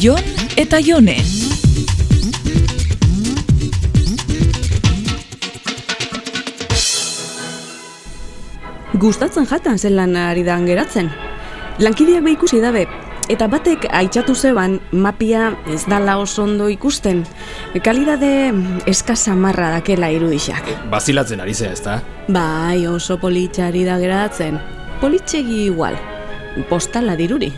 Jon eta Jone. Gustatzen jatan zelan ari da geratzen. Lankideak be ikusi dabe, eta batek aitzatu zeban mapia ez dala oso ondo ikusten. Kalidade eskasa marra dakela irudixak. Bazilatzen ari zea, ezta? Bai, oso politxari da geratzen. Politxegi igual. Postala diruri.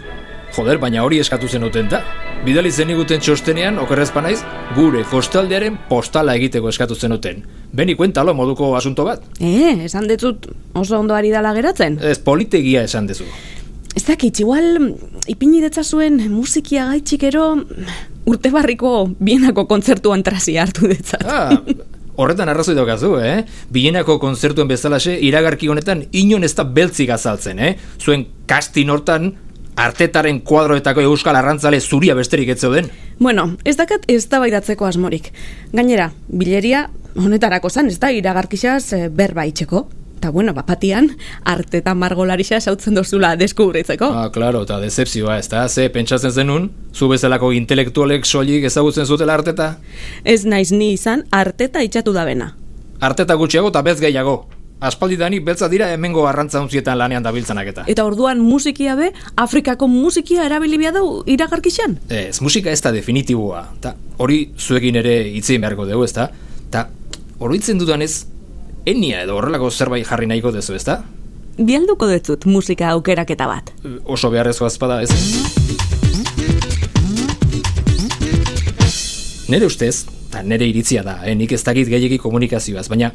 Joder, baina hori eskatu zenuten ta. Bidali zeniguten txostenean, okerrezpa naiz, gure kostaldearen postala egiteko eskatu zenuten. Beni kuentalo moduko asunto bat. Eh, esan detzut oso ondo ari dala geratzen. Ez politegia esan dezu. Ez dakit, igual ipini detzazuen musikia gaitxikero urte barriko bienako kontzertuan trazia hartu detzat. Ah, horretan arrazoi daukazu, eh? Bienako kontzertuen bezalaxe, iragarki honetan inon ez da beltzik azaltzen, eh? Zuen kastin hortan, artetaren kuadroetako euskal arrantzale zuria besterik ez zeuden. Bueno, ez dakat ez da asmorik. Gainera, bileria honetarako zan, ez da iragarkixaz eh, berba itxeko. Ta bueno, bapatian, arte eta margolarixa sautzen dozula deskubritzeko. Ah, claro, eta decepzioa, ez da, ze pentsatzen zenun, zu bezalako intelektualek soilik ezagutzen zutela arteta? Ez naiz ni izan, arteta itxatu da bena. Arteta gutxiago eta bez gehiago. Aspaldidanik beltza dira hemengo arrantza unzietan lanean dabiltzanak eta. Eta orduan musikia be, Afrikako musikia erabili bia du iragarkixan? Ez, musika ez da definitiboa. Ta, hori zuekin ere itzein beharko dugu, ez da? Ta, oroitzen dudanez, enia edo horrelako zerbait jarri nahiko dezu, ez da? Bialduko dezut musika aukeraketa bat. Oso beharrezko azpada, ez? Nere ustez, eta nere iritzia da, eh? nik ez dakit gehiagi komunikazioaz, baina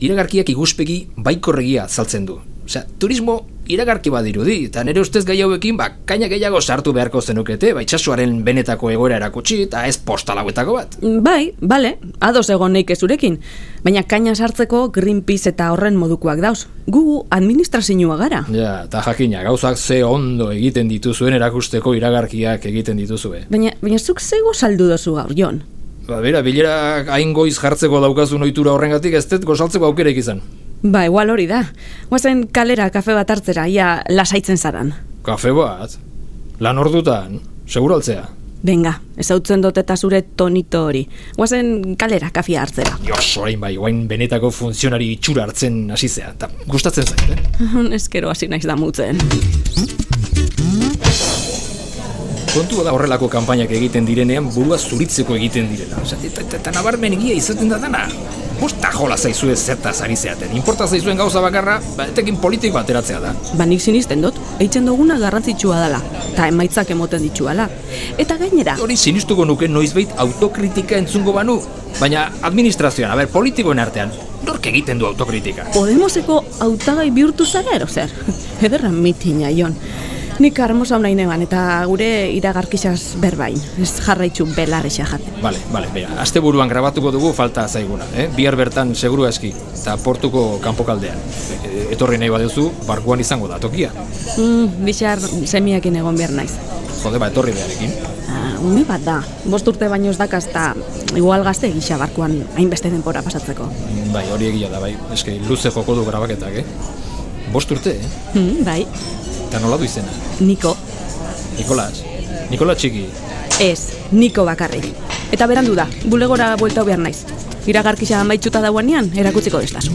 iragarkiak iguspegi baikorregia azaltzen du. Osea, turismo iragarki badirudi, eta nere ustez gai hauekin, ba, kaina gehiago sartu beharko zenukete, ba, itxasuaren benetako egoera erakutsi, eta ez postalauetako bat. Bai, bale, ados egon neik ezurekin. Baina kaina sartzeko Greenpeace eta horren modukoak dauz. Gu administrazioa gara. Ja, eta jakina, gauzak ze ondo egiten dituzuen erakusteko iragarkiak egiten dituzue. Baina, baina zuk zego saldu dozu gaur, Jon? Ba, bera, bilera hain goiz jartzeko daukazun ohitura horrengatik ez dut gozaltzeko aukera izan. Ba, igual hori da. Guazen kalera kafe bat hartzera, ia lasaitzen zaran. Kafe bat? Lan ordutan? Seguraltzea? Benga, ezautzen dut eta zure tonito hori. Guazen kalera kafia hartzera. Jo, sorain bai, guain benetako funtzionari itxura hartzen hasi zea, eta gustatzen zait, eh? Eskero hasi naiz damutzen. Kontua da horrelako kanpainak egiten direnean burua zuritzeko egiten direla. Eta, eta, eta nabarmen egia izaten da dana. Bosta jola zaizue zertaz ari zeaten. Importa zaizuen gauza bakarra, ba, etekin politik bateratzea da. Ba nik sinisten dut, eitzen duguna garrantzitsua dela, eta emaitzak emoten dituala. Eta gainera... Hori sinistuko nuke noizbait autokritika entzungo banu, baina administrazioan, aber, politikoen artean, nork egiten du autokritika? Podemoseko hautagai bihurtu zara ero zer? Ederra mitina, Jon. Nik armosa nahi neban eta gure iragarkisaz berbain. Ez jarraitzu belarrexa jaten. Bale, bale, bea. Aste buruan grabatuko dugu falta zaiguna, eh? Bihar bertan seguru eski, eta portuko kanpokaldean. E, etorri nahi baduzu, barkuan izango da tokia. Mm, bixar semiakin egon behar naiz. Jode, ba, etorri beharekin. Ah, ume bat da. Bost urte baino ez dakaz eta igual gazte gisa barkuan hainbeste denpora pasatzeko. Bai, hori egia da, bai. Eske, luze joko du grabaketak, eh? Bost urte, eh? Mm, bai, Eta nola du izena? Niko. Nikolas? Nikola txiki? Ez, Niko bakarrik. Eta berandu da, bulegora buelta behar naiz. Iragarkisa amaitxuta dauanean, erakutziko destazu.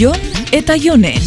Jon eta Jone.